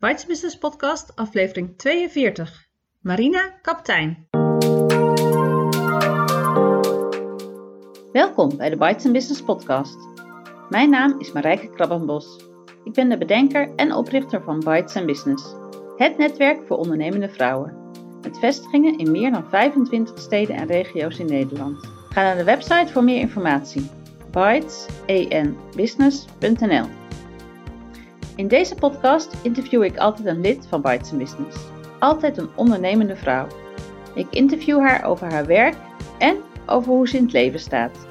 Bites Business Podcast, aflevering 42. Marina Kaptein. Welkom bij de Bites Business Podcast. Mijn naam is Marijke Krabbenbos. Ik ben de bedenker en oprichter van Bites Business, het netwerk voor ondernemende vrouwen. Met vestigingen in meer dan 25 steden en regio's in Nederland. Ga naar de website voor meer informatie: bitesbusiness.nl. In deze podcast interview ik altijd een lid van Bites Business. Altijd een ondernemende vrouw. Ik interview haar over haar werk en over hoe ze in het leven staat.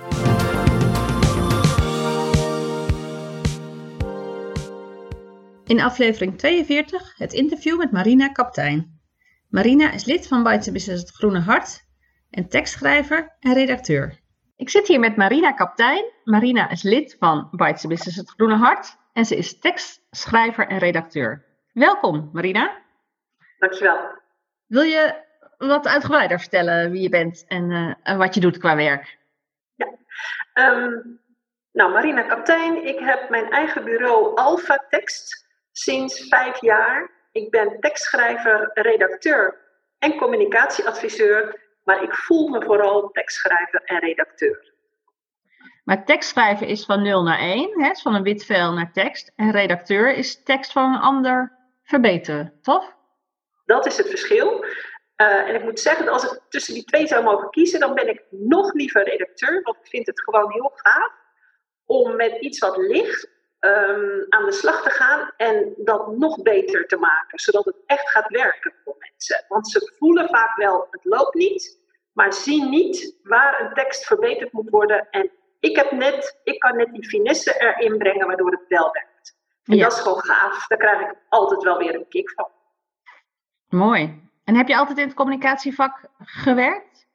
In aflevering 42 het interview met Marina Kaptein. Marina is lid van Bites Business Het Groene Hart en tekstschrijver en redacteur. Ik zit hier met Marina Kaptein. Marina is lid van Bites Business Het Groene Hart en ze is tekstschrijver en redacteur. Welkom, Marina. Dankjewel. Wil je wat uitgebreider vertellen wie je bent en uh, wat je doet qua werk? Ja. Um, nou, Marina Kaptein, ik heb mijn eigen bureau Alpha Tekst sinds vijf jaar. Ik ben tekstschrijver, redacteur en communicatieadviseur, maar ik voel me vooral tekstschrijver en redacteur. Maar tekstschrijven is van 0 naar 1, hè, van een wit vel naar tekst. En redacteur is tekst van een ander verbeteren, toch? Dat is het verschil. Uh, en ik moet zeggen als ik tussen die twee zou mogen kiezen, dan ben ik nog liever redacteur, want ik vind het gewoon heel gaaf om met iets wat ligt um, aan de slag te gaan en dat nog beter te maken, zodat het echt gaat werken voor mensen. Want ze voelen vaak wel, het loopt niet, maar zien niet waar een tekst verbeterd moet worden. En ik, heb net, ik kan net die finesse erin brengen, waardoor het wel werkt. En dat is gewoon gaaf. Daar krijg ik altijd wel weer een kick van. Mooi. En heb je altijd in het communicatievak gewerkt?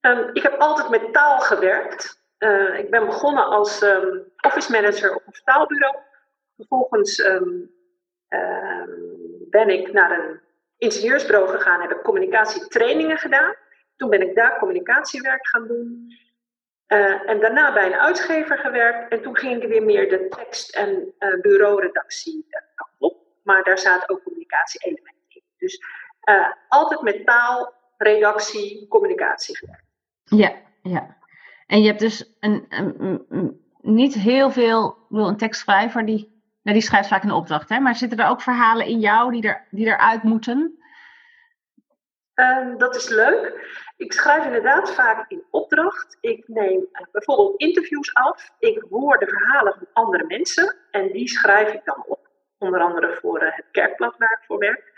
Um, ik heb altijd met taal gewerkt. Uh, ik ben begonnen als um, office manager op een vertaalbureau. Vervolgens um, ben ik naar een ingenieursbureau gegaan en heb ik communicatietrainingen gedaan. Toen ben ik daar communicatiewerk gaan doen. Uh, en daarna bij een uitgever gewerkt. En toen ging ik weer meer de tekst- en uh, bureauredactie kant op. Maar daar zaten ook communicatie-elementen in. Dus uh, altijd met taal, redactie, communicatie gewerkt. Ja, ja. En je hebt dus een, een, een niet heel veel, wil een tekstschrijver die, nou die schrijft vaak een opdracht, hè? maar zitten er ook verhalen in jou die, er, die eruit moeten? Um, dat is leuk. Ik schrijf inderdaad vaak in opdracht. Ik neem uh, bijvoorbeeld interviews af. Ik hoor de verhalen van andere mensen en die schrijf ik dan op. Onder andere voor uh, het kerkblad waar ik voor werk.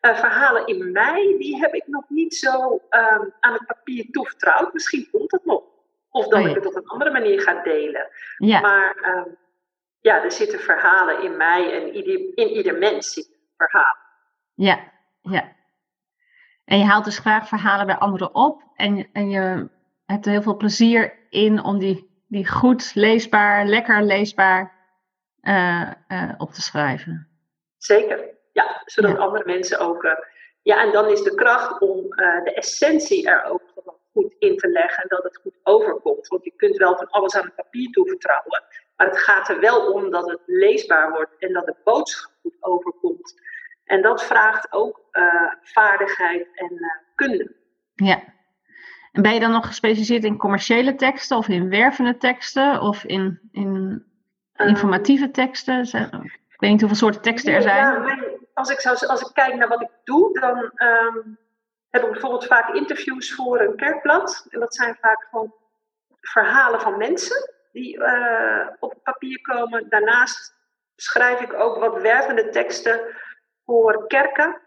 Uh, verhalen in mij, die heb ik nog niet zo um, aan het papier toevertrouwd. Misschien komt dat nog. Of dat oh, ja. ik het op een andere manier ga delen. Ja. Maar um, ja, er zitten verhalen in mij en in ieder mens zitten verhalen. Ja, ja. En je haalt dus graag verhalen bij anderen op. En, en je hebt er heel veel plezier in om die, die goed leesbaar, lekker leesbaar uh, uh, op te schrijven. Zeker, ja. Zodat ja. andere mensen ook. Uh, ja, en dan is de kracht om de essentie er ook goed in te leggen en dat het goed overkomt. Want je kunt wel van alles aan het papier toevertrouwen, maar het gaat er wel om dat het leesbaar wordt en dat de boodschap goed overkomt. En dat vraagt ook uh, vaardigheid en uh, kunde. Ja. En ben je dan nog gespecialiseerd in commerciële teksten of in wervende teksten of in, in informatieve teksten? Ik weet niet hoeveel soorten teksten er zijn. Ja, als, ik zou, als ik kijk naar wat ik doe, dan um, heb ik bijvoorbeeld vaak interviews voor een kerkblad. En dat zijn vaak gewoon verhalen van mensen die uh, op papier komen. Daarnaast schrijf ik ook wat wervende teksten voor kerken.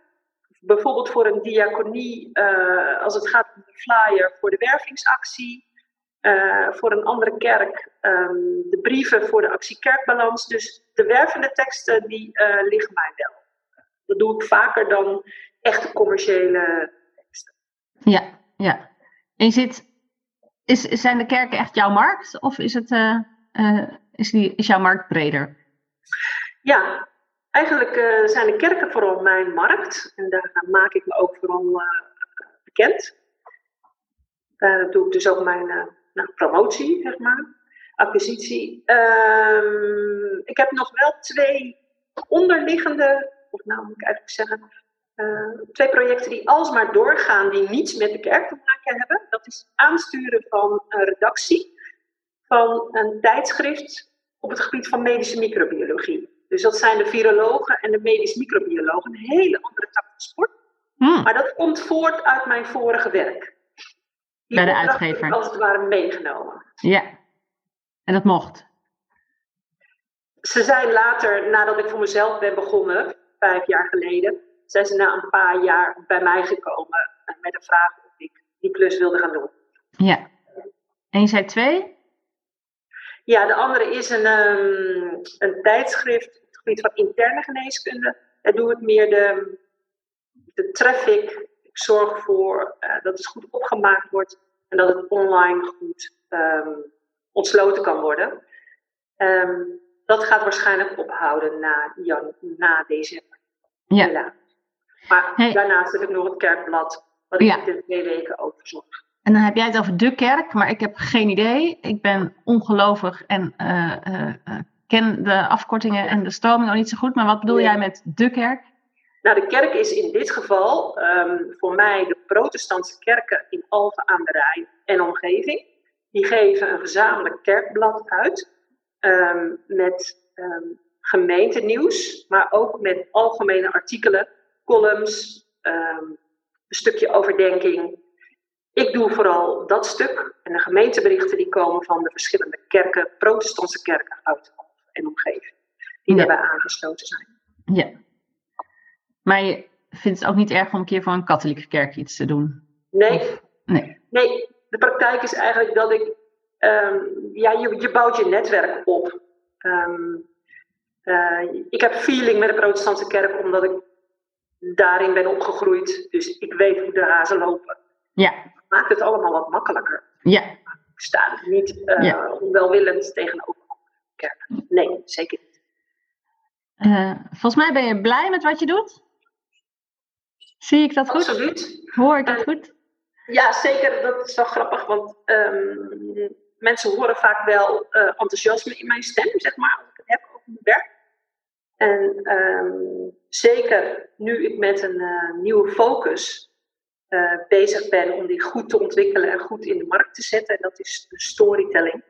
Bijvoorbeeld voor een diaconie, uh, als het gaat om de flyer voor de wervingsactie. Uh, voor een andere kerk um, de brieven voor de actie Kerkbalans. Dus de wervende teksten, die liggen mij wel. Dat doe ik vaker dan echte commerciële ja, ja. En je zit, is, zijn de kerken echt jouw markt of is, het, is, die, is jouw markt breder? Ja, eigenlijk uh, zijn de kerken vooral mijn markt en daar maak ik me ook vooral bekend. Daar doe ik dus ook mijn nou, promotie, zeg maar, acquisitie. Um, ik heb nog wel twee onderliggende of nou moet ik eigenlijk zeggen, twee projecten die alsmaar doorgaan, die niets met de kerk te maken hebben. Dat is aansturen van een redactie van een tijdschrift op het gebied van medische microbiologie. Dus dat zijn de virologen en de medisch microbiologen, een hele andere tak van sport. Hmm. Maar dat komt voort uit mijn vorige werk. Die Bij de uitgever. als het ware meegenomen. Ja, en dat mocht? Ze zijn later, nadat ik voor mezelf ben begonnen, vijf jaar geleden, zijn ze na een paar jaar bij mij gekomen met een vraag of ik die klus wilde gaan doen. Ja. En je zei twee? Ja, de andere is een, um, een tijdschrift gebied van interne geneeskunde. Daar doe ik meer de, de traffic. Ik zorg ervoor uh, dat het goed opgemaakt wordt en dat het online goed um, ontsloten kan worden. Um, dat gaat waarschijnlijk ophouden na, jan, na december. Ja. Maar daarnaast heb ik nog het kerkblad, wat ik de twee weken ook verzorg. En dan heb jij het over de kerk, maar ik heb geen idee. Ik ben ongelovig en uh, uh, ken de afkortingen en de stroming al niet zo goed. Maar wat bedoel jij met de kerk? Nou, de kerk is in dit geval um, voor mij de protestantse kerken in Alphen aan de Rijn en omgeving. Die geven een gezamenlijk kerkblad uit um, met um, gemeentenieuws, maar ook met algemene artikelen, columns, een stukje overdenking, ik doe vooral dat stuk en de gemeenteberichten die komen van de verschillende kerken, protestantse kerken uit en omgeving, die daarbij aangesloten zijn. Ja. Maar je vindt het ook niet erg om een keer voor een katholieke kerk iets te doen? Nee. nee. Nee, de praktijk is eigenlijk dat ik, um, ja, je, je bouwt je netwerk op. Um, uh, ik heb feeling met de protestantse kerk omdat ik daarin ben opgegroeid. Dus ik weet hoe de hazen lopen. Ja maakt het allemaal wat makkelijker. Ja. Ik sta niet uh, onwelwillend tegenover Nee, zeker niet. Uh, volgens mij ben je blij met wat je doet. Zie ik dat goed? Absoluut. Hoor ik dat goed? Ja, zeker. Dat is wel grappig, want um, mensen horen vaak wel uh, enthousiasme in mijn stem, zeg maar, als ik het heb over mijn werk. En um, zeker nu ik met een uh, nieuwe focus uh, bezig ben om die goed te ontwikkelen en goed in de markt te zetten. En dat is de storytelling.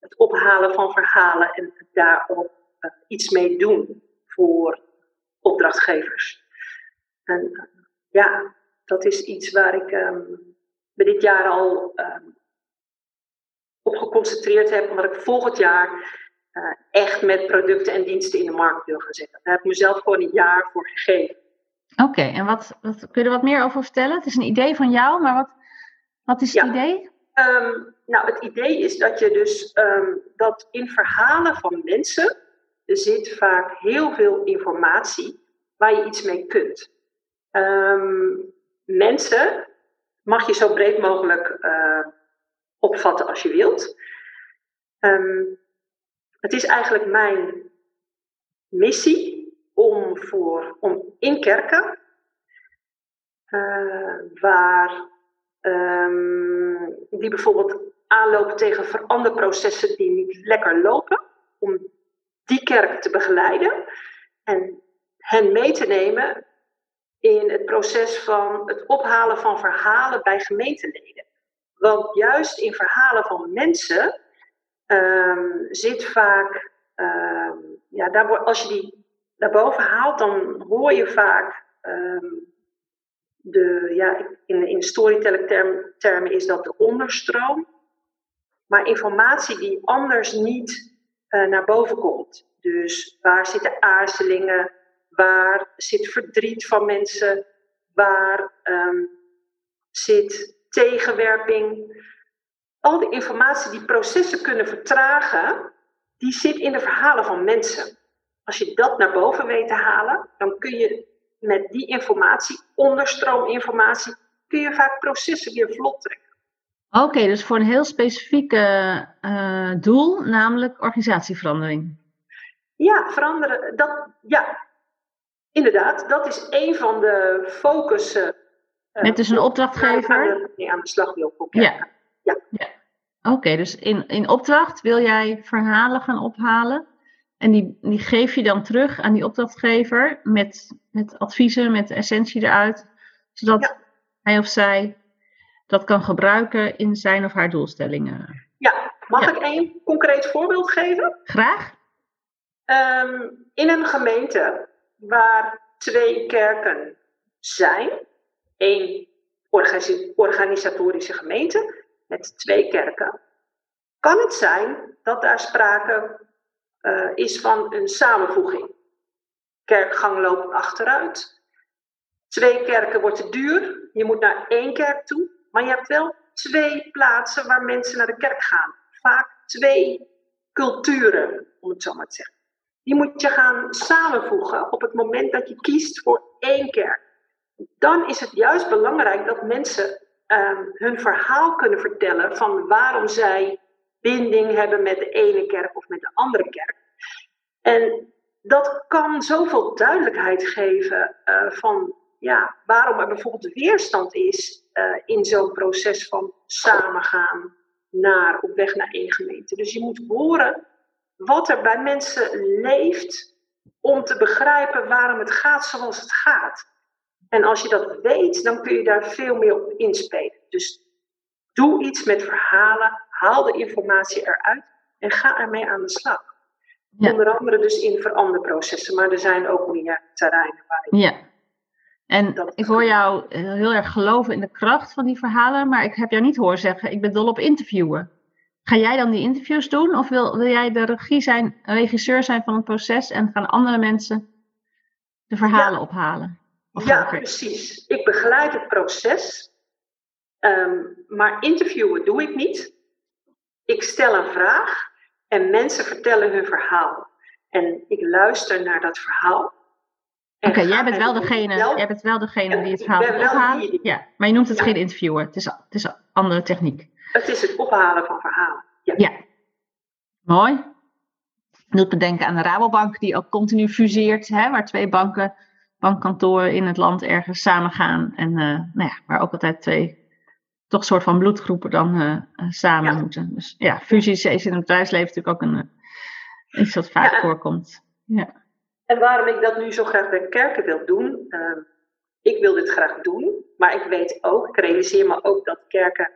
Het ophalen van verhalen en daarop uh, iets mee doen voor opdrachtgevers. En uh, ja, dat is iets waar ik um, me dit jaar al um, op geconcentreerd heb, omdat ik volgend jaar echt met producten en diensten in de markt wil gaan zetten. Daar heb ik mezelf gewoon een jaar voor gegeven. Oké, en wat, wat, kun je er wat meer over vertellen? Het is een idee van jou, maar wat, wat is het idee? Um, nou, het idee is dat je dus um, dat in verhalen van mensen zit vaak heel veel informatie waar je iets mee kunt. Um, mensen mag je zo breed mogelijk uh, opvatten als je wilt. het is eigenlijk mijn missie om, voor, om in kerken, uh, waar die bijvoorbeeld aanlopen tegen veranderprocessen die niet lekker lopen, om die kerk te begeleiden en hen mee te nemen in het proces van het ophalen van verhalen bij gemeenteleden. Want juist in verhalen van mensen um, zit vaak, um, ja, daar, als je die daarboven haalt, dan hoor je vaak um, de, ja, in, in storytelling term, termen is dat de onderstroom, maar informatie die anders niet uh, naar boven komt. Dus waar zitten aarzelingen, waar zit verdriet van mensen, waar um, zit tegenwerping. Al die informatie die processen kunnen vertragen, die zit in de verhalen van mensen. Als je dat naar boven weet te halen, dan kun je met die informatie, onderstroominformatie, kun je vaak processen weer vlot trekken. Oké, dus voor een heel specifiek uh, doel, namelijk organisatieverandering. Ja, veranderen. Dat, ja, inderdaad. Dat is een van de focussen. Uh, Met dus een opdrachtgever? De, aan de slag wil komen. Ja. ja. ja. Oké, dus in, in opdracht wil jij verhalen gaan ophalen En die, die geef je dan terug aan die opdrachtgever met, met adviezen, met de essentie eruit. Zodat hij of zij dat kan gebruiken in zijn of haar doelstellingen. Ja, mag ik één concreet voorbeeld geven? Graag. Ehm, in een gemeente waar twee kerken zijn, één organisatorische gemeente met twee kerken, kan het zijn dat daar sprake uh, is van een samenvoeging. Kerkgang loopt achteruit. Twee kerken wordt te duur. Je moet naar één kerk toe. Maar je hebt wel twee plaatsen waar mensen naar de kerk gaan. Vaak twee culturen, om het zo maar te zeggen. Die moet je gaan samenvoegen op het moment dat je kiest voor één kerk. Dan is het juist belangrijk dat mensen um, hun verhaal kunnen vertellen van waarom zij binding hebben met de ene kerk of met de andere kerk. En dat kan zoveel duidelijkheid geven uh, van ja, waarom er bijvoorbeeld weerstand is uh, in zo'n proces van samengaan naar, op weg naar één gemeente. Dus je moet horen wat er bij mensen leeft om te begrijpen waarom het gaat zoals het gaat. En als je dat weet, dan kun je daar veel meer op inspelen. Dus doe iets met verhalen, haal de informatie eruit en ga ermee aan de slag. Onder andere dus in veranderprocessen, maar er zijn ook meer terreinen waar je ja. En ik hoor jou heel erg geloven in de kracht van die verhalen, maar ik heb jou niet horen zeggen, ik ben dol op interviewen. Ga jij dan die interviews doen of wil, wil jij de regie zijn, regisseur zijn van het proces en gaan andere mensen de verhalen ophalen? ja, precies. Ik begeleid het proces, ehm, maar interviewen doe ik niet. Ik stel een vraag en mensen vertellen hun verhaal. En ik luister naar dat verhaal. Oké, jij bent wel degene, jij bent wel degene die het verhaal ophalen. Ja, maar je noemt het geen interviewer. Het is, het is een andere techniek. Het is het ophalen van verhalen. Ja. ja. Mooi. Doet me denken aan de Rabobank, die ook continu fuseert, hè, waar twee banken, bankkantoren in het land ergens samen gaan. En uh, nou ja, waar ook altijd twee toch een soort van bloedgroepen dan uh, samen moeten. Dus ja, fusies is in het bedrijfsleven natuurlijk ook een, iets wat vaak voorkomt. Ja. En waarom ik dat nu zo graag bij kerken wil doen, uh, ik wil dit graag doen, maar ik weet ook, ik realiseer me ook dat kerken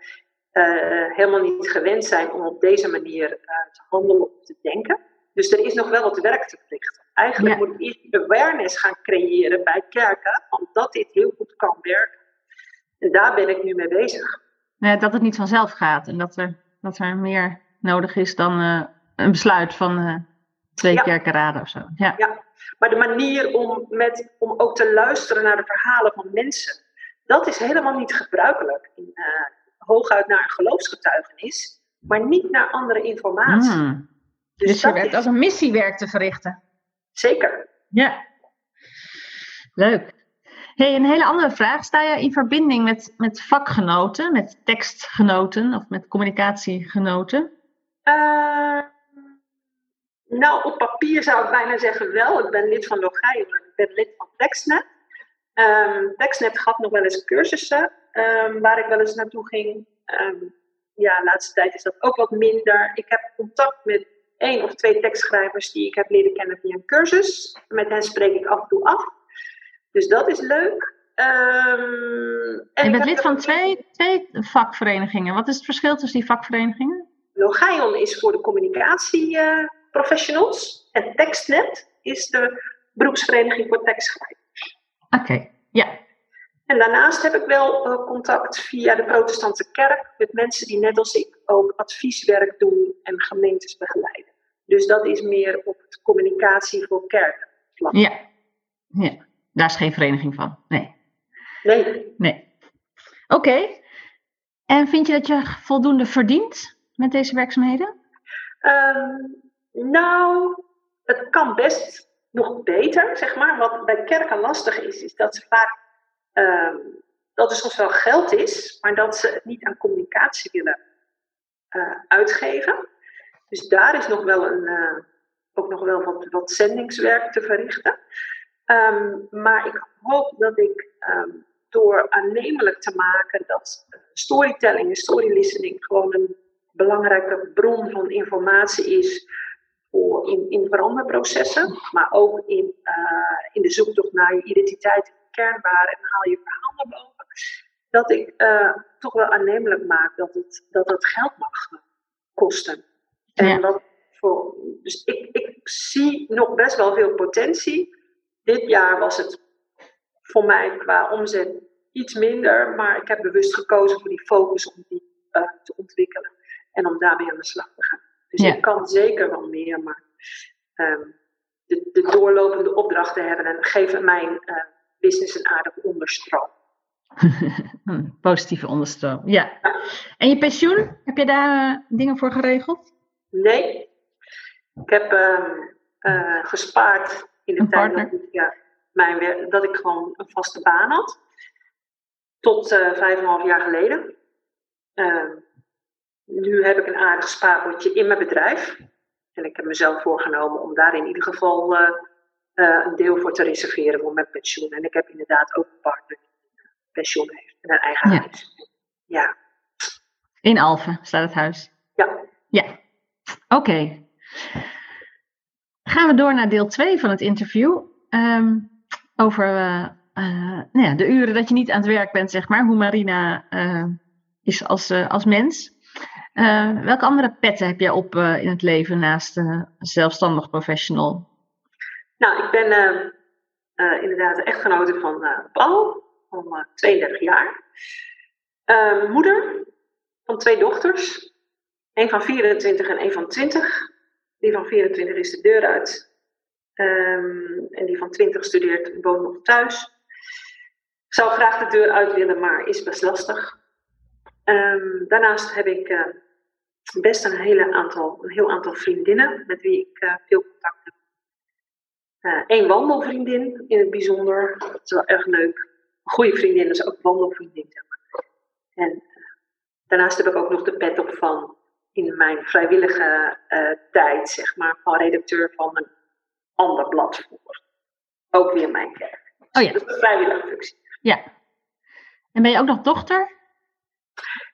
uh, helemaal niet gewend zijn om op deze manier te handelen of te denken. Dus er is nog wel wat werk te verrichten. Eigenlijk moet ik awareness gaan creëren bij kerken, omdat dit heel goed kan werken. En daar ben ik nu mee bezig dat het niet vanzelf gaat en dat er, dat er meer nodig is dan uh, een besluit van twee ja. kerkenraden of zo. Ja. ja, maar de manier om, met, om ook te luisteren naar de verhalen van mensen, dat is helemaal niet gebruikelijk. In, uh, hooguit naar een geloofsgetuigenis, maar niet naar andere informatie. Hmm. Dus, dus je werkt als een missiewerk te verrichten. Zeker. Ja. Leuk. Hey, een hele andere vraag. Sta je in verbinding met, met vakgenoten, met tekstgenoten of met communicatiegenoten? Uh, nou, op papier zou ik bijna zeggen wel. Ik ben lid van Logij, ik ben lid van TextNet. Um, TextNet gaf nog wel eens cursussen um, waar ik wel eens naartoe ging. Um, ja, de laatste tijd is dat ook wat minder. Ik heb contact met één of twee tekstschrijvers die ik heb leren kennen via een cursus. Met hen spreek ik af en toe af. Dus dat is leuk. Um, en je bent lid van twee, twee vakverenigingen. Wat is het verschil tussen die vakverenigingen? Logion is voor de communicatieprofessionals. Uh, en TextNet is de beroepsvereniging voor tekstschrijvers. Oké, ja. En daarnaast heb ik wel uh, contact via de protestantse kerk met mensen die net als ik ook advieswerk doen en gemeentes begeleiden. Dus dat is meer op het communicatie voor kerken. Ja, ja. Daar is geen vereniging van. Nee. Nee. Nee. Oké. En vind je dat je voldoende verdient met deze werkzaamheden? Um, nou, het kan best nog beter, zeg maar. Wat bij kerken lastig is, is dat ze vaak. Um, dat er soms wel geld is, maar dat ze het niet aan communicatie willen uh, uitgeven. Dus daar is nog wel een, uh, ook nog wel wat, zendingswerk te verrichten. Um, maar ik hoop dat ik um, door aannemelijk te maken dat storytelling en story listening gewoon een belangrijke bron van informatie is voor in, in veranderprocessen, maar ook in, uh, in de zoektocht naar je identiteit en kernwaarden en haal je verhaal naar boven. Dat ik uh, toch wel aannemelijk maak dat het, dat het geld mag kosten. En wat voor, dus ik, ik zie nog best wel veel potentie. Dit jaar was het voor mij qua omzet iets minder, maar ik heb bewust gekozen voor die focus om die uh, te ontwikkelen en om daarmee aan de slag te gaan. Dus ja. ik kan zeker wel meer, maar um, de, de, doorlopende opdrachten hebben en geven mijn uh, business een aardige onderstroom. Positieve onderstroom, ja. ja. En je pensioen, heb je daar uh, dingen voor geregeld? Nee. Ik heb uh, gespaard in de een tijd partner? dat ik, ja, mijn dat ik gewoon een vaste baan had. Tot vijf en een half jaar geleden. Nu heb ik een aardig spaarpotje in mijn bedrijf. En ik heb mezelf voorgenomen om daar in ieder geval uh, uh, een deel voor te reserveren voor mijn pensioen. En ik heb inderdaad ook een partner die een pensioen heeft en een eigen Ja. huis. Ja. In Alphen staat het huis. Ja. Ja, oké. Gaan we door naar deel 2 van het interview. Ehm, over eh, eh, nou ja, de uren dat je niet aan het werk bent, zeg maar. Hoe Marina eh, is als, eh, als mens. Eh, welke andere petten heb jij op eh, in het leven naast eh, zelfstandig professional? Nou, ik ben eh, eh, inderdaad de echtgenote van Paul, van eh, 32 jaar. Eh, moeder van twee dochters. Een van 24 en een van 20. Die van 24 is de deur uit. Ehm, en die van 20 studeert, woont nog thuis. Zou graag de deur uit willen, maar is best lastig. Ehm, daarnaast heb ik best een, hele aantal, een heel aantal vriendinnen met wie ik eh, veel contact heb. Eén wandelvriendin in het bijzonder. Dat is wel erg leuk. Een goede vriendin is ook wandelvriendin. Zeg maar. En eh, daarnaast heb ik ook nog de pet op van in mijn vrijwillige eh, tijd, zeg maar, van redacteur van een ander blad voor. Ook weer mijn kerk. Oh ja. Dat is een vrijwillige functie. Ja. En ben je ook nog dochter?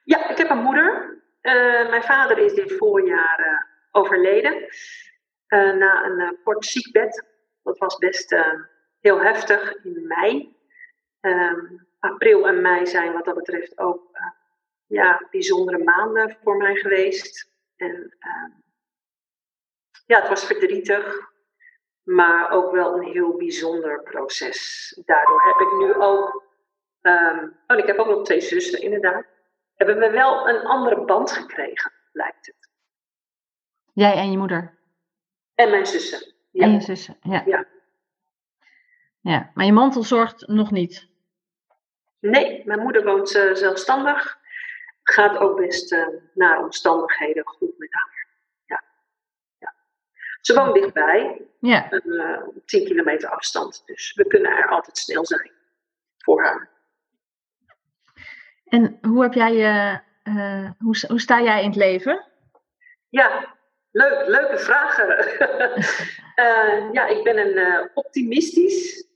Ja, ik heb een moeder. Eh, mijn vader is dit voorjaar eh, overleden. eh, na een kort ziekbed. Dat was best heel heftig in mei. Ehm, april en mei zijn wat dat betreft ook ja, bijzondere maanden voor mij geweest. En ehm, ja, het was verdrietig. Maar ook wel een heel bijzonder proces. Daardoor heb ik nu ook. ehm, oh, ik heb ook nog twee zussen, inderdaad hebben we wel een andere band gekregen, lijkt het. Jij en je moeder? En mijn zussen. Ja. En je zussen? Ja. Ja. Ja, maar je mantelzorgt nog niet? Nee, mijn moeder woont eh, zelfstandig. Gaat ook best eh, naar omstandigheden goed met haar. Ja. ja. Ze woont dichtbij, Ja. eh, op 10 kilometer afstand. Dus we kunnen er altijd snel zijn voor haar. En hoe heb jij je, eh, hoe, hoe sta jij in het leven? Ja, leuk, leuke vragen. Eh, ja, ik ben een eh, optimistisch,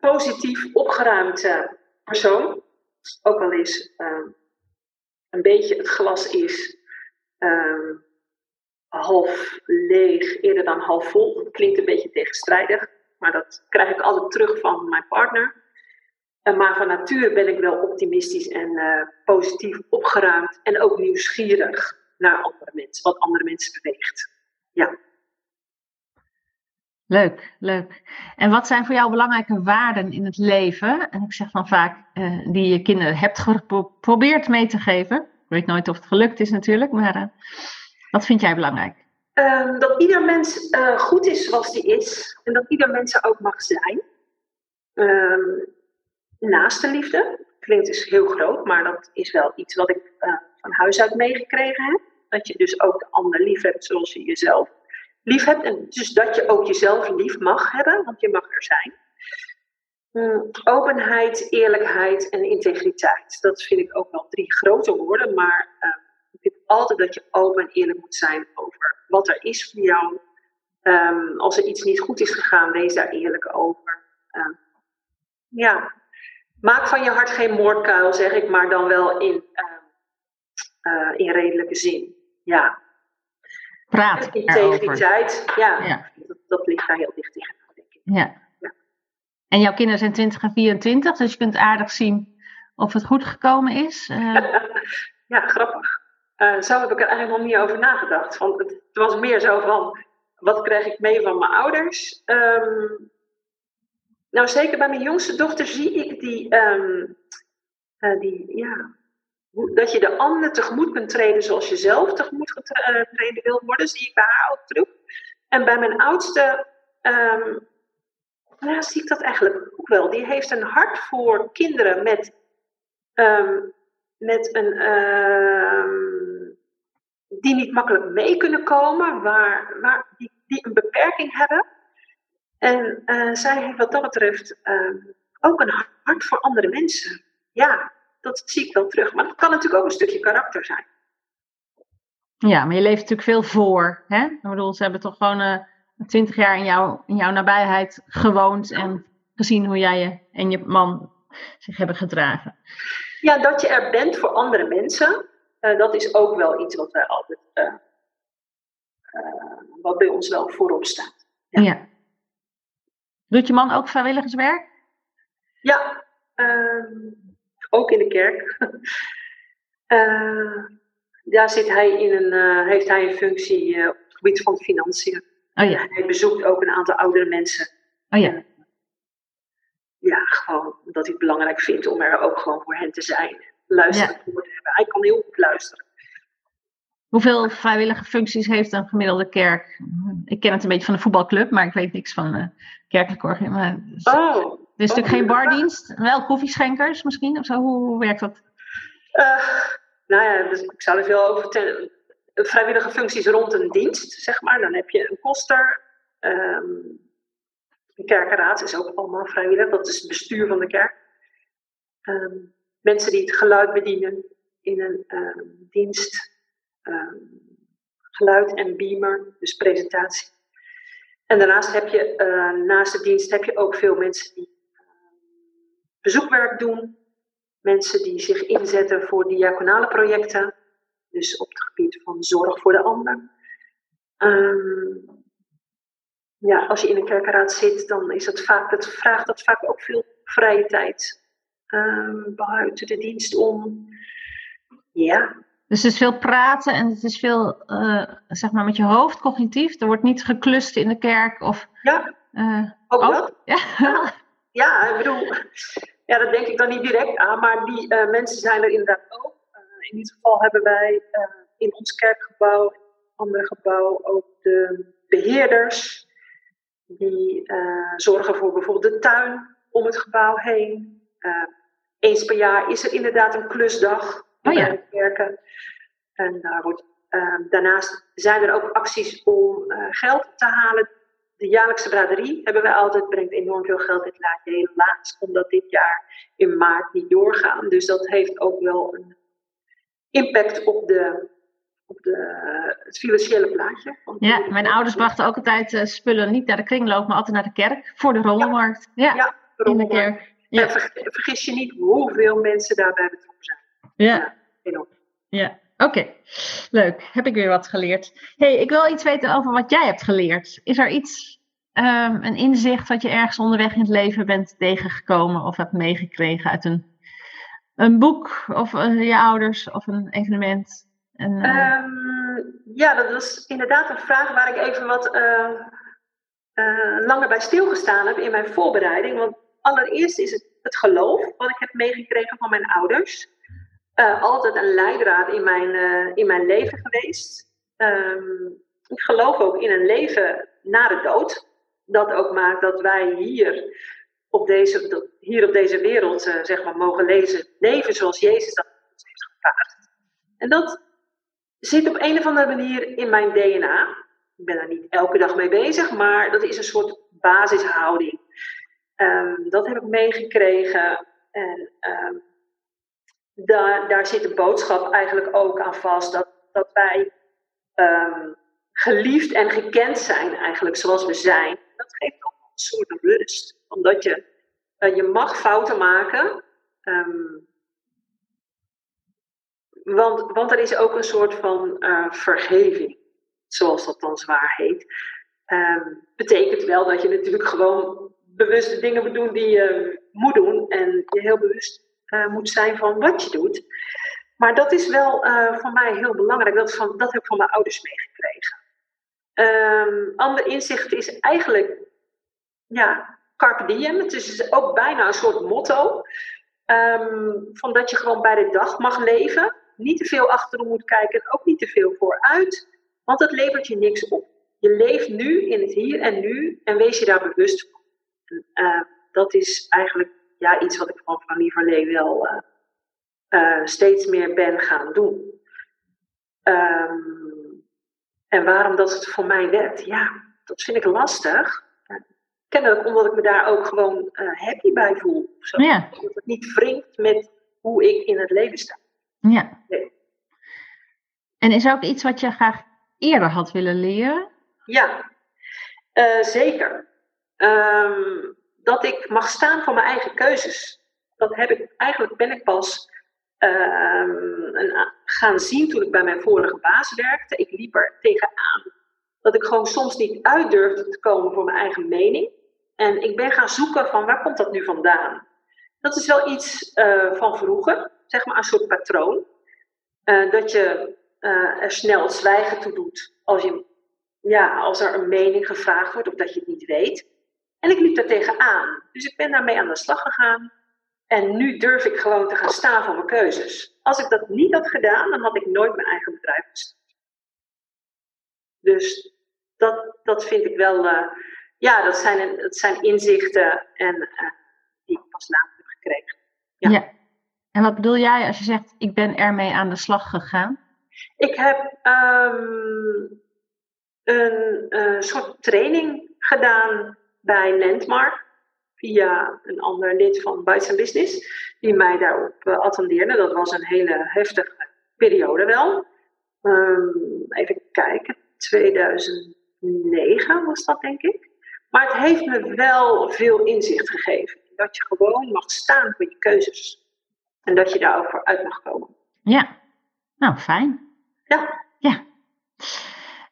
positief, opgeruimd persoon. Ook al is een beetje het glas is ehm, half leeg eerder dan half vol. Dat klinkt een beetje tegenstrijdig, maar dat krijg ik altijd terug van mijn partner. Eh, maar van nature ben ik wel optimistisch en eh, positief opgeruimd en ook nieuwsgierig naar andere mensen, wat andere mensen beweegt. Ja. Leuk, leuk. En wat zijn voor jou belangrijke waarden in het leven? En ik zeg dan vaak eh, die je kinderen hebt geprobeerd mee te geven. Ik weet nooit of het gelukt is natuurlijk, maar wat vind jij belangrijk? Ehm, dat ieder mens goed is zoals die is en dat ieder mens er ook mag zijn. Naaste liefde klinkt dus heel groot, maar dat is wel iets wat ik eh, van huis uit meegekregen heb. Dat je dus ook de ander lief hebt zoals je jezelf lief hebt. En dus dat je ook jezelf lief mag hebben, want je mag er zijn. Mm, openheid, eerlijkheid en integriteit. Dat vind ik ook wel drie grote woorden, maar eh, ik vind altijd dat je open en eerlijk moet zijn over wat er is voor jou. Ehm, als er iets niet goed is gegaan, wees daar eerlijk over. Ehm, ja, maak van je hart geen moordkuil, zeg ik, maar dan wel in, ehm, eh, in redelijke zin. Ja. praat Integriteit, ja, ja. Dat, dat, ligt daar heel dicht tegen. Denk ik. Ja. ja. En jouw kinderen zijn 20 en 24, dus je kunt aardig zien of het goed gekomen is. Uh... ja, grappig. Uh, zo heb ik er eigenlijk nog niet over nagedacht. Want het, was meer zo van, wat krijg ik mee van mijn ouders? Um, nou, zeker bij mijn jongste dochter zie ik die, um, uh, die ja, dat je de ander tegemoet kunt treden zoals je zelf tegemoet getreden wil worden, zie ik bij haar ook terug. En bij mijn oudste nou, zie ik dat eigenlijk ook wel. Die heeft een hart voor kinderen met, um, met een, die niet makkelijk mee kunnen komen, waar, waar, die, die een beperking hebben. En uh, zij heeft wat dat betreft ook een hart voor andere mensen. Ja, dat zie ik wel terug. Maar dat kan natuurlijk ook een stukje karakter zijn. Ja, maar je leeft natuurlijk veel voor. Hè? Ik bedoel, ze hebben toch gewoon uh, twintig jaar in, jou, in jouw nabijheid gewoond en gezien hoe jij je en je man zich hebben gedragen. Ja, dat je er bent voor andere mensen, uh, dat is ook wel iets wat wij altijd, uh, wat bij ons wel voorop staat. Ja. ja. Doet je man ook vrijwilligerswerk? Ja, ehm, ook in de kerk. uh, daar zit hij in een, uh, heeft hij een functie uh, op het gebied van financiën. Oh, ja. Hij bezoekt ook een aantal oudere mensen. Oh, ja. ja, gewoon omdat hij het belangrijk vindt om er ook gewoon voor hen te zijn. Luisteren ja. te hebben. Hij kan heel goed luisteren. Hoeveel vrijwillige functies heeft een gemiddelde kerk? Ik ken het een beetje van de voetbalclub, maar ik weet niks van de kerkelijke organisatie. Oh, er is natuurlijk geen bardienst, wel koffieschenkers misschien of zo. Hoe, werkt dat? Uh, nou ja, dus ik zou er veel over vertellen. Vrijwillige functies rond een dienst, zeg maar. Dan heb je een koster. Um, de kerkenraad is ook allemaal vrijwillig. Dat is het bestuur van de kerk. Um, mensen die het geluid bedienen in een um, dienst. Geluid en beamer, dus presentatie. En daarnaast heb je, uh, naast de dienst, heb je ook veel mensen die bezoekwerk doen. Mensen die zich inzetten voor diaconale projecten. Dus op het gebied van zorg voor de ander. Um, ja, als je in een kerkenraad zit, dan is het vaak, dat vraagt dat vaak ook veel vrije tijd. Um, buiten de dienst om. Ja. Dus het is veel praten en het is veel, uh, zeg maar, met je hoofd cognitief. Er wordt niet geklust in de kerk of... Ja, uh, ook oh, dat. Ja. ja, ik bedoel, ja, dat denk ik dan niet direct aan, maar die uh, mensen zijn er inderdaad ook. In dit geval hebben wij in ons kerkgebouw, ander gebouw, ook de beheerders. Die zorgen voor bijvoorbeeld de tuin om het gebouw heen. eens per jaar is er inderdaad een klusdag oh, ja. En daar wordt, daarnaast zijn er ook acties om geld te halen de jaarlijkse braderie hebben wij altijd, brengt enorm veel geld. Dit laatje helaas, omdat dit jaar in maart niet doorgaan. Dus dat heeft ook wel een impact op, de, op de, het financiële plaatje. Ja, mijn ouders brachten ook altijd uh, spullen niet naar de kringloop, maar altijd naar de kerk voor de rommelmarkt. Ja, ja, in de kerk. Ja. En vergis je niet hoeveel mensen daarbij betrokken zijn. Ja, ja. Oké, leuk. Heb ik weer wat geleerd. hey, ik wil iets weten over wat jij hebt geleerd. Is er iets, um, een inzicht wat je ergens onderweg in het leven bent tegengekomen of hebt meegekregen uit een, een boek of uh, je ouders of een evenement? En, uh... um, ja, dat was inderdaad een vraag waar ik even wat uh, langer bij stilgestaan heb in mijn voorbereiding. Want allereerst is het het geloof wat ik heb meegekregen van mijn ouders uh, altijd een leidraad in mijn, uh, in mijn leven geweest. Um, ik geloof ook in een leven na de dood. Dat ook maakt dat wij hier op deze, hier op deze wereld uh, zeg maar, mogen lezen, leven zoals Jezus dat ons heeft gevraagd. En dat zit op een of andere manier in mijn DNA. Ik ben daar niet elke dag mee bezig, maar dat is een soort basishouding. Um, dat heb ik meegekregen. En um, daar, daar zit de boodschap eigenlijk ook aan vast. Dat, dat wij um, geliefd en gekend zijn eigenlijk zoals we zijn. Dat geeft ook een soort rust. Omdat je, uh, je mag fouten maken. Um, want, want er is ook een soort van uh, vergeving. zoals dat dan zwaar heet. Ehm, betekent wel dat je natuurlijk gewoon bewuste dingen moet doen die je moet doen. En je heel bewust uh, moet zijn van wat je doet. Maar dat is wel uh, voor mij heel belangrijk. Dat, van, dat heb ik van mijn ouders meegekregen. Um, ander inzicht is eigenlijk, ja, carpe diem. Het is ook bijna een soort motto. Um, van dat je gewoon bij de dag mag leven. Niet te veel achterom moet kijken en ook niet te veel vooruit. Want dat levert je niks op. Je leeft nu in het hier en nu en wees je daar bewust van. Uh, dat is eigenlijk ja, iets wat ik van, van lieverlee wel uh, uh, steeds meer ben gaan doen. Um, en waarom dat het voor mij werkt, ja, dat vind ik lastig. Kennelijk omdat ik me daar ook gewoon happy bij voel. Zo. Ja. Dat het niet wringt met hoe ik in het leven sta. Ja. Nee. En is er ook iets wat je graag eerder had willen leren? Ja, uh, zeker. Um, dat ik mag staan voor mijn eigen keuzes. Dat heb ik, eigenlijk ben ik pas um, een, gaan zien toen ik bij mijn vorige baas werkte. Ik liep er tegenaan dat ik gewoon soms niet uit durfde te komen voor mijn eigen mening. En ik ben gaan zoeken van waar komt dat nu vandaan? Dat is wel iets uh, van vroeger, zeg maar een soort patroon. Uh, dat je uh, er snel zwijgen toe doet als, je, ja, als er een mening gevraagd wordt of dat je het niet weet. En ik liep daar tegenaan. Dus ik ben daarmee aan de slag gegaan. En nu durf ik gewoon te gaan staan voor mijn keuzes. Als ik dat niet had gedaan, dan had ik nooit mijn eigen bedrijf gestart. Dus dat, dat vind ik wel, uh, ja, dat zijn, dat zijn inzichten en, uh, die ik pas later heb gekregen. Ja. ja. En wat bedoel jij als je zegt, ik ben ermee aan de slag gegaan? Ik heb um, een uh, soort training gedaan bij Landmark via een ander lid van Bites Business, die mij daarop uh, attendeerde. Dat was een hele heftige periode wel. Um, even kijken, 2009 was dat denk ik. Maar het heeft me wel veel inzicht gegeven. Dat je gewoon mag staan voor je keuzes. En dat je daar ook voor uit mag komen. Ja, nou fijn. Ja. Ja.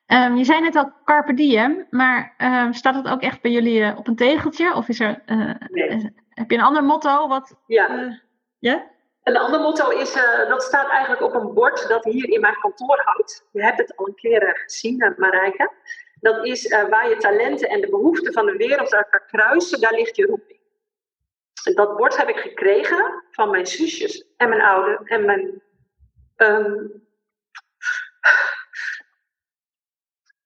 Um, je zei net al carpe diem, maar um, staat het ook echt bij jullie uh, op een tegeltje? Of is er, uh, nee. heb je een ander motto? Wat, ja. Uh? Een ander motto is, dat staat eigenlijk op een bord dat hier in mijn kantoor hangt. Je hebt het al een keer gezien, Marijke. Dat is waar je talenten en de behoeften van de wereld elkaar kruisen, daar ligt je roeping. Dat bord heb ik gekregen van mijn zusjes en mijn ouders en mijn um,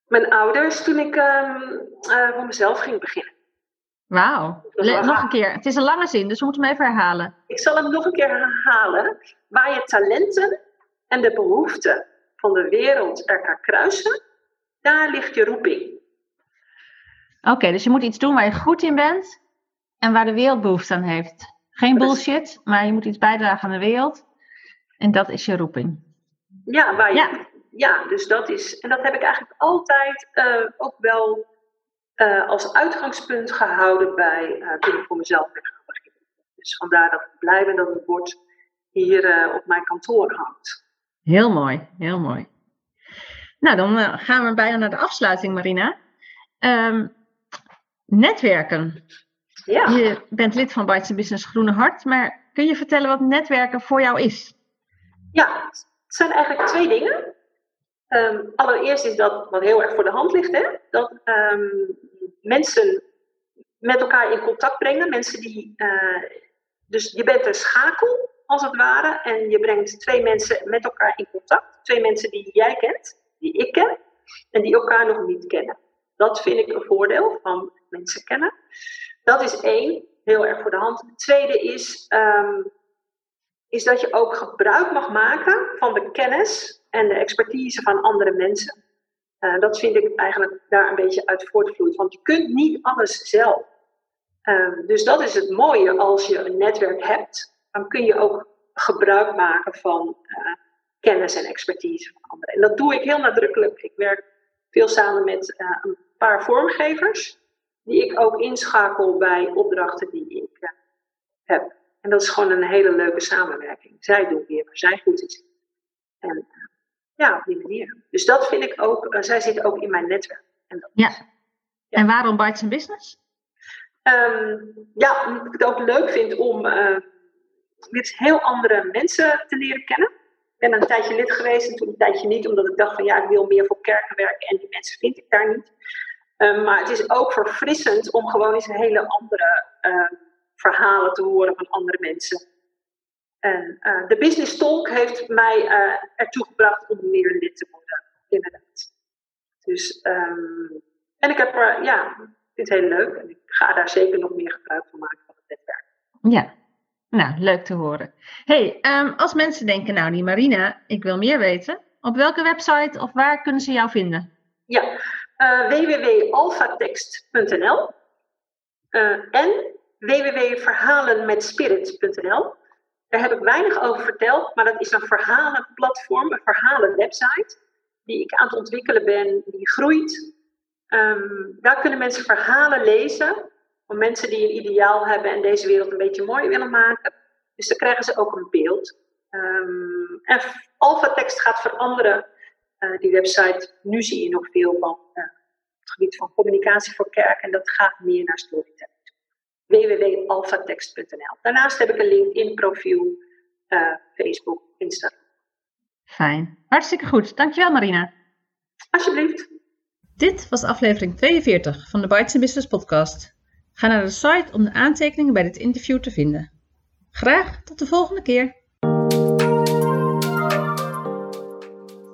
mijn ouders toen ik um, uh, voor mezelf ging beginnen. Wauw, nog een keer. Het is een lange zin, dus we moeten hem even herhalen. Ik zal hem nog een keer herhalen. Waar je talenten en de behoeften van de wereld elkaar kruisen, daar ligt je roeping. Oké, okay, dus je moet iets doen waar je goed in bent en waar de wereld behoefte aan heeft. Geen bullshit, maar je moet iets bijdragen aan de wereld. En dat is je roeping. Ja, waar je, ja ja, dus dat is. En dat heb ik eigenlijk altijd uh, ook wel uh, als uitgangspunt gehouden bij uh, toen ik voor mezelf ben gaan beginnen. Dus vandaar dat ik blij ben dat het bord hier op mijn kantoor hangt. Heel mooi, heel mooi. Nou, dan gaan we bijna naar de afsluiting, Marina. Um, netwerken. Ja. Je bent lid van Bites Business Groene Hart, maar kun je vertellen wat netwerken voor jou is? Ja, het zijn eigenlijk twee dingen. Um, allereerst is dat wat heel erg voor de hand ligt, hè? dat um, mensen met elkaar in contact brengen. Mensen die, uh, dus je bent een schakel, als het ware, en je brengt twee mensen met elkaar in contact. Twee mensen die jij kent, die ik ken, en die elkaar nog niet kennen. Dat vind ik een voordeel van mensen kennen. Dat is één, heel erg voor de hand. Het tweede is, um, is dat je ook gebruik mag maken van de kennis en de expertise van andere mensen. Uh, dat vind ik eigenlijk daar een beetje uit voortvloeit. Want je kunt niet alles zelf. Uh, dus dat is het mooie als je een netwerk hebt. Dan kun je ook gebruik maken van uh, kennis en expertise van anderen. En dat doe ik heel nadrukkelijk. Ik werk veel samen met een paar vormgevers. Die ik ook inschakel bij opdrachten die ik heb. En dat is gewoon een hele leuke samenwerking. Zij doen weer waar zij goed is. En ja, op die manier. Dus dat vind ik ook, zij zitten ook in mijn netwerk. En dat ja. En waarom Bites Business? Um, ja, omdat ik het ook leuk vind om uh, heel andere mensen te leren kennen. Ik ben een tijdje lid geweest en toen een tijdje niet, omdat ik dacht van ja, ik wil meer voor kerken werken en die mensen vind ik daar niet. Um, maar het is ook verfrissend om gewoon eens hele andere uh, verhalen te horen van andere mensen. En uh, de Business Talk heeft mij uh, ertoe gebracht om meer lid te worden, inderdaad. Dus, um, en ik heb er, ja, vind het heel leuk en ik ga daar zeker nog meer gebruik van maken van het netwerk. Ja, nou, leuk te horen. hey, um, als mensen denken, nou die Marina, ik wil meer weten. Op welke website of waar kunnen ze jou vinden? Ja, uh, www.alphatext.nl uh, en www.verhalenmetspirit.nl. Daar heb ik weinig over verteld, maar dat is een verhalenplatform, een verhalenwebsite, die ik aan het ontwikkelen ben, die groeit. Um, daar kunnen mensen verhalen lezen van mensen die een ideaal hebben en deze wereld een beetje mooi willen maken. Dus dan krijgen ze ook een beeld. Um, en Alpha Text gaat veranderen, uh, die website. Nu zie je nog veel van uh, het gebied van communicatie voor kerk en dat gaat meer naar storytelling www.alphatext.nl. Daarnaast heb ik een LinkedIn profiel, uh, Facebook, Instagram. Fijn. Hartstikke goed. Dankjewel Marina. Alsjeblieft. Dit was aflevering 42 van de Bites Business podcast. Ga naar de site om de aantekeningen bij dit interview te vinden. Graag tot de volgende keer.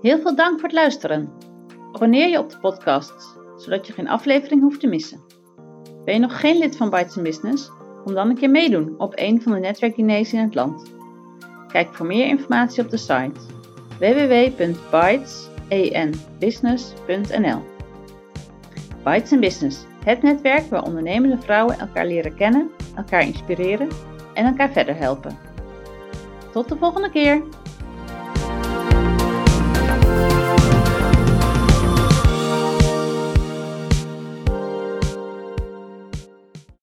Heel veel dank voor het luisteren. Abonneer je op de podcast, zodat je geen aflevering hoeft te missen. Ben je nog geen lid van Bites Business? Kom dan een keer meedoen op een van de netwerkdiners in het land. Kijk voor meer informatie op de site www.bytesenbusiness.nl Bites Business, het netwerk waar ondernemende vrouwen elkaar leren kennen, elkaar inspireren en elkaar verder helpen. Tot de volgende keer!